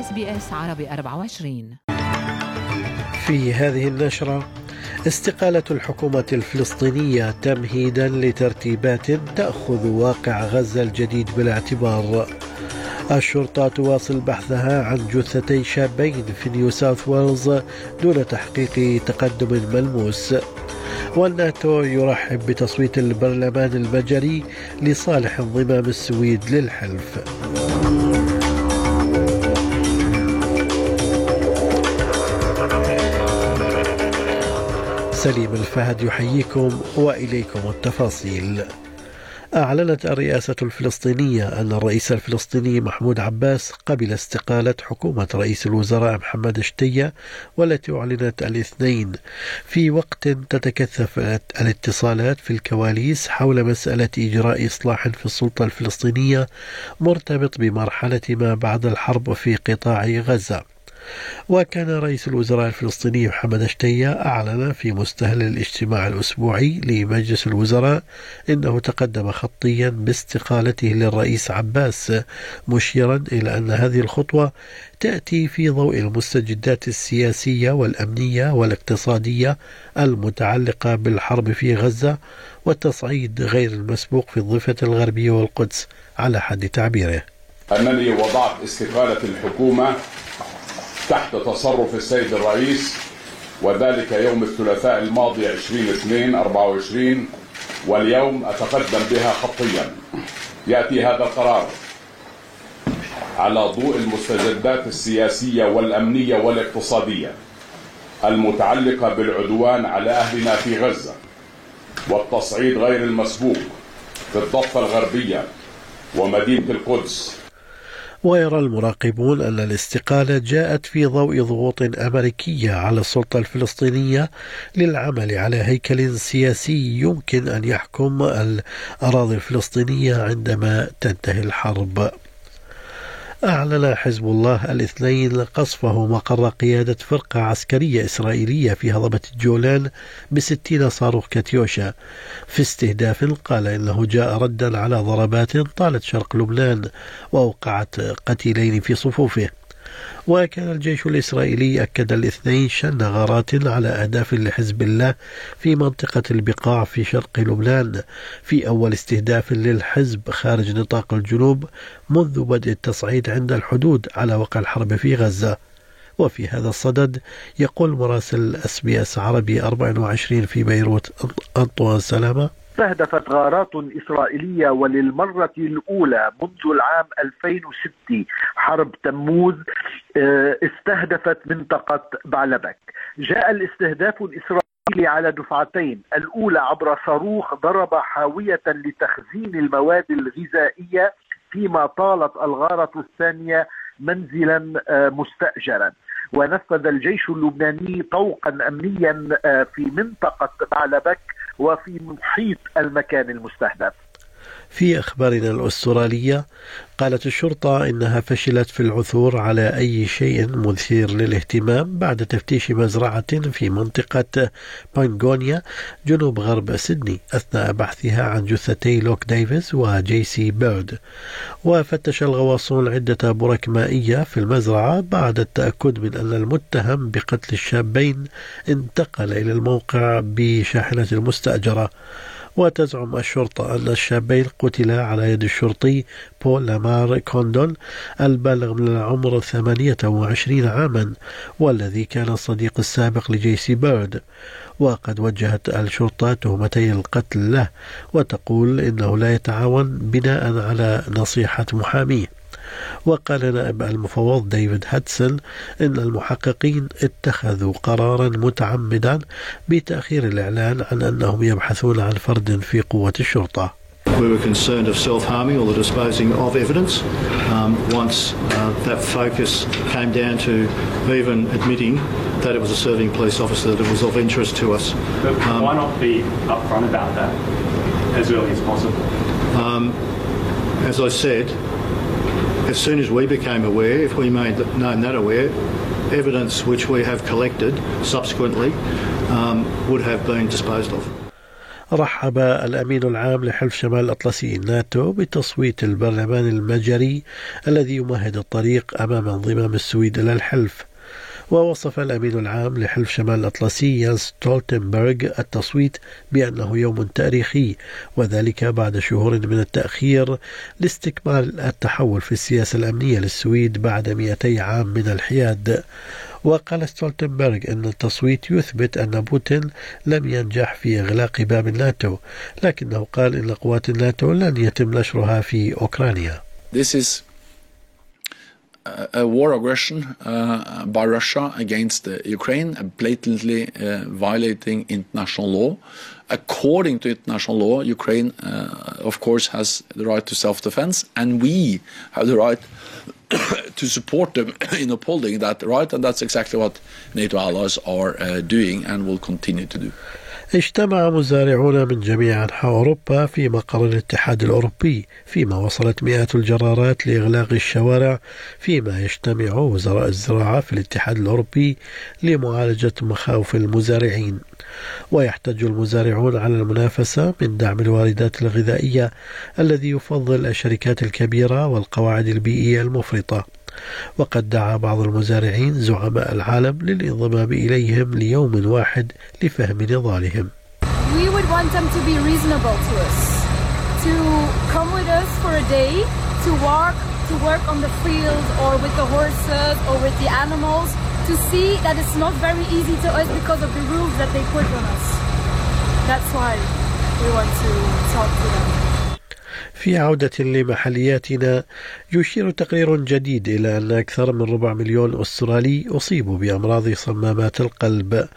SBS عربي 24 في هذه النشرة استقالة الحكومة الفلسطينية تمهيدا لترتيبات تأخذ واقع غزة الجديد بالاعتبار. الشرطة تواصل بحثها عن جثتي شابين في نيو ساوث ويلز دون تحقيق تقدم ملموس. والناتو يرحب بتصويت البرلمان المجري لصالح انضمام السويد للحلف. سليم الفهد يحييكم وإليكم التفاصيل أعلنت الرئاسة الفلسطينية أن الرئيس الفلسطيني محمود عباس قبل استقالة حكومة رئيس الوزراء محمد شتية والتي أعلنت الاثنين في وقت تتكثف الاتصالات في الكواليس حول مسألة إجراء إصلاح في السلطة الفلسطينية مرتبط بمرحلة ما بعد الحرب في قطاع غزة. وكان رئيس الوزراء الفلسطيني محمد شتية أعلن في مستهل الاجتماع الأسبوعي لمجلس الوزراء أنه تقدم خطيا باستقالته للرئيس عباس مشيرا إلى أن هذه الخطوة تأتي في ضوء المستجدات السياسية والأمنية والاقتصادية المتعلقة بالحرب في غزة والتصعيد غير المسبوق في الضفة الغربية والقدس على حد تعبيره. أنني وضعت استقالة الحكومة تحت تصرف السيد الرئيس وذلك يوم الثلاثاء الماضي 20 2 24 واليوم أتقدم بها خطيا. يأتي هذا القرار على ضوء المستجدات السياسية والأمنية والاقتصادية المتعلقة بالعدوان على أهلنا في غزة والتصعيد غير المسبوق في الضفة الغربية ومدينة القدس. ويرى المراقبون أن الاستقالة جاءت في ضوء ضغوط أمريكية على السلطة الفلسطينية للعمل على هيكل سياسي يمكن أن يحكم الأراضي الفلسطينية عندما تنتهي الحرب. أعلن حزب الله الاثنين قصفه مقر قيادة فرقة عسكرية إسرائيلية في هضبة الجولان بستين صاروخ كاتيوشا. في استهداف قال إنه جاء ردا على ضربات طالت شرق لبنان وأوقعت قتيلين في صفوفه. وكان الجيش الإسرائيلي أكد الاثنين شن غارات على أهداف لحزب الله في منطقة البقاع في شرق لبنان في أول استهداف للحزب خارج نطاق الجنوب منذ بدء التصعيد عند الحدود على وقع الحرب في غزة. وفي هذا الصدد يقول مراسل أس بي أس عربي 24 في بيروت أنطوان سلامة استهدفت غارات إسرائيلية وللمرة الأولى منذ العام 2006 حرب تموز آه، استهدفت منطقة بعلبك. جاء الاستهداف الإسرائيلي على دفعتين الأولى عبر صاروخ ضرب حاوية لتخزين المواد الغذائية فيما طالت الغارة الثانية منزلا آه، مستأجرا. ونفذ الجيش اللبناني طوقا امنيا آه، في منطقة بعلبك وفي محيط المكان المستهدف. في أخبارنا الأسترالية قالت الشرطة إنها فشلت في العثور على أي شيء مثير للاهتمام بعد تفتيش مزرعة في منطقة بانغونيا جنوب غرب سيدني أثناء بحثها عن جثتي لوك ديفيس وجيسي بيرد. وفتش الغواصون عدة برك مائية في المزرعة بعد التأكد من أن المتهم بقتل الشابين انتقل إلى الموقع بشاحنة المستأجرة. وتزعم الشرطة أن الشابين قتلا على يد الشرطي بول لامار كوندون البالغ من العمر 28 عاما والذي كان الصديق السابق لجيسي بيرد. وقد وجهت الشرطة تهمتي القتل له وتقول إنه لا يتعاون بناء على نصيحة محاميه. وقال نائب المفوض ديفيد هاتسون إن المحققين اتخذوا قرارا متعمدا بتأخير الإعلان عن أنهم يبحثون عن فرد في قوة الشرطة We were concerned of self-harming or the disposing of evidence. Um, once uh, that focus came down to even admitting that it was a serving police officer that was of interest to us. But um, why not be upfront about that as early as possible? Um, as I said, as soon as we became aware, if we made known that aware, evidence which we have collected subsequently um, would have been disposed of. رحب الأمين العام لحلف شمال الأطلسي الناتو بتصويت البرلمان المجري الذي يمهد الطريق أمام انضمام السويد إلى الحلف ووصف الأمين العام لحلف شمال الأطلسي يانس ستولتنبرغ التصويت بأنه يوم تاريخي وذلك بعد شهور من التأخير لاستكمال التحول في السياسة الأمنية للسويد بعد 200 عام من الحياد. وقال ستولتنبرغ أن التصويت يثبت أن بوتين لم ينجح في إغلاق باب الناتو لكنه قال إن قوات الناتو لن يتم نشرها في أوكرانيا. This is a war aggression uh, by Russia against uh, Ukraine, blatantly uh, violating international law. According to international law, Ukraine, of course, has the right to self defense, and we have the right to support them in upholding that right, and that's exactly what NATO allies are doing and will continue to do. اجتمع مزارعون من جميع أنحاء أوروبا في مقر الاتحاد الأوروبي فيما وصلت مئات الجرارات لإغلاق الشوارع فيما يجتمع وزراء الزراعة في الاتحاد الأوروبي لمعالجة مخاوف المزارعين. ويحتج المزارعون على المنافسة من دعم الواردات الغذائية الذي يفضل الشركات الكبيرة والقواعد البيئية المفرطة. وقد دعا بعض المزارعين زعماء العالم للانضمام إليهم ليوم واحد لفهم نضالهم We would want them to be reasonable to us, to come with us for a day, to walk, to work on the field or with the horses or with the animals, to see that it's not very easy to us because of the rules that they put on us. That's why we want to talk to them. في عودة لمحلياتنا يشير تقرير جديد إلى أن أكثر من ربع مليون أسترالي أصيبوا بأمراض صمامات القلب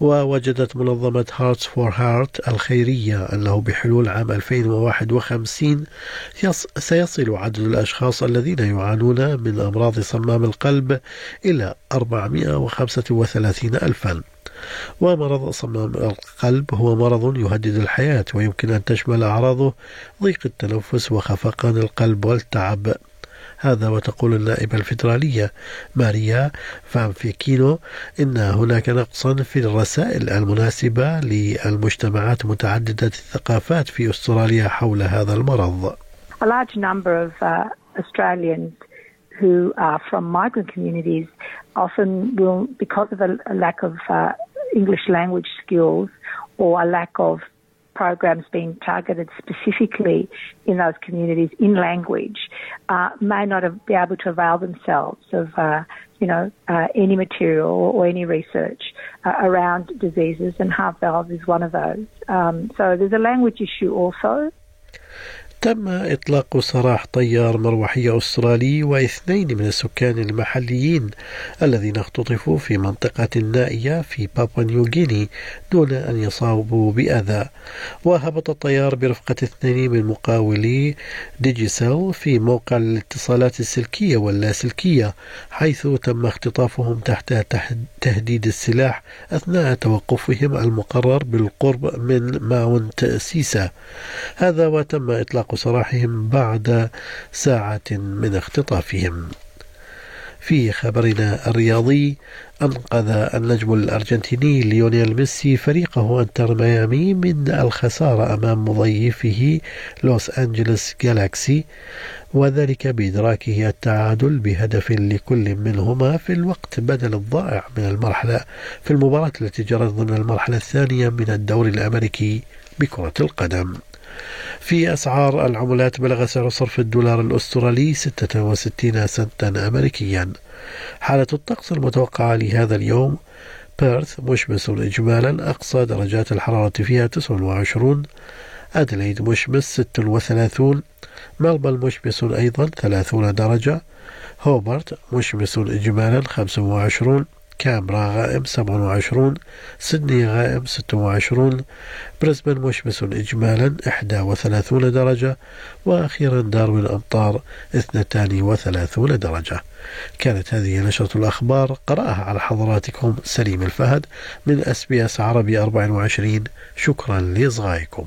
ووجدت منظمة Hearts for Heart الخيرية أنه بحلول عام 2051 سيصل عدد الأشخاص الذين يعانون من أمراض صمام القلب إلى 435 ألفاً. ومرض صمام القلب هو مرض يهدد الحياة ويمكن أن تشمل أعراضه ضيق التنفس وخفقان القلب والتعب هذا وتقول النائبة الفيدرالية ماريا فانفيكينو إن هناك نقصا في الرسائل المناسبة للمجتمعات متعددة الثقافات في أستراليا حول هذا المرض. A large number of uh, Australians who are from migrant communities often will, because of a, a lack of uh, English language skills or a lack of programs being targeted specifically in those communities in language, uh, may not have, be able to avail themselves of, uh, you know, uh, any material or, any research uh, around diseases, and heart valve is one of those. Um, so there's a language issue also. تم إطلاق سراح طيار مروحي أسترالي واثنين من السكان المحليين الذين اختطفوا في منطقة نائية في بابا نيوغيني دون أن يصابوا بأذى. وهبط الطيار برفقة اثنين من مقاولي Digicel في موقع الاتصالات السلكية واللاسلكية حيث تم اختطافهم تحت تهديد السلاح أثناء توقفهم المقرر بالقرب من ماونت سيسا. هذا وتم إطلاق سراحهم بعد ساعة من اختطافهم. في خبرنا الرياضي أنقذ النجم الأرجنتيني ليونيل ميسي فريقه أنتر ميامي من الخسارة أمام مضيفه لوس أنجلوس جالاكسي وذلك بإدراكه التعادل بهدف لكل منهما في الوقت بدل الضائع من المرحلة في المباراة التي جرت ضمن المرحلة الثانية من الدوري الأمريكي بكرة القدم. في أسعار العملات بلغ سعر صرف الدولار الأسترالي 66 سنتا أمريكيا. حالة الطقس المتوقعة لهذا اليوم بيرث مشمس إجمالا أقصى درجات الحرارة فيها 29 أدليد مشمس 36 ملبل مشمس أيضا 30 درجة هوبرت مشمس إجمالا 25 كامبرا غائم 27 سيدني غائم 26 بريسبن مشمس إجمالا 31 درجة وأخيرا داروين أمطار 32 درجة. كانت هذه نشرة الأخبار. قرأها على حضراتكم سليم الفهد من أس بي أس عربي 24 شكرا لإصغائكم.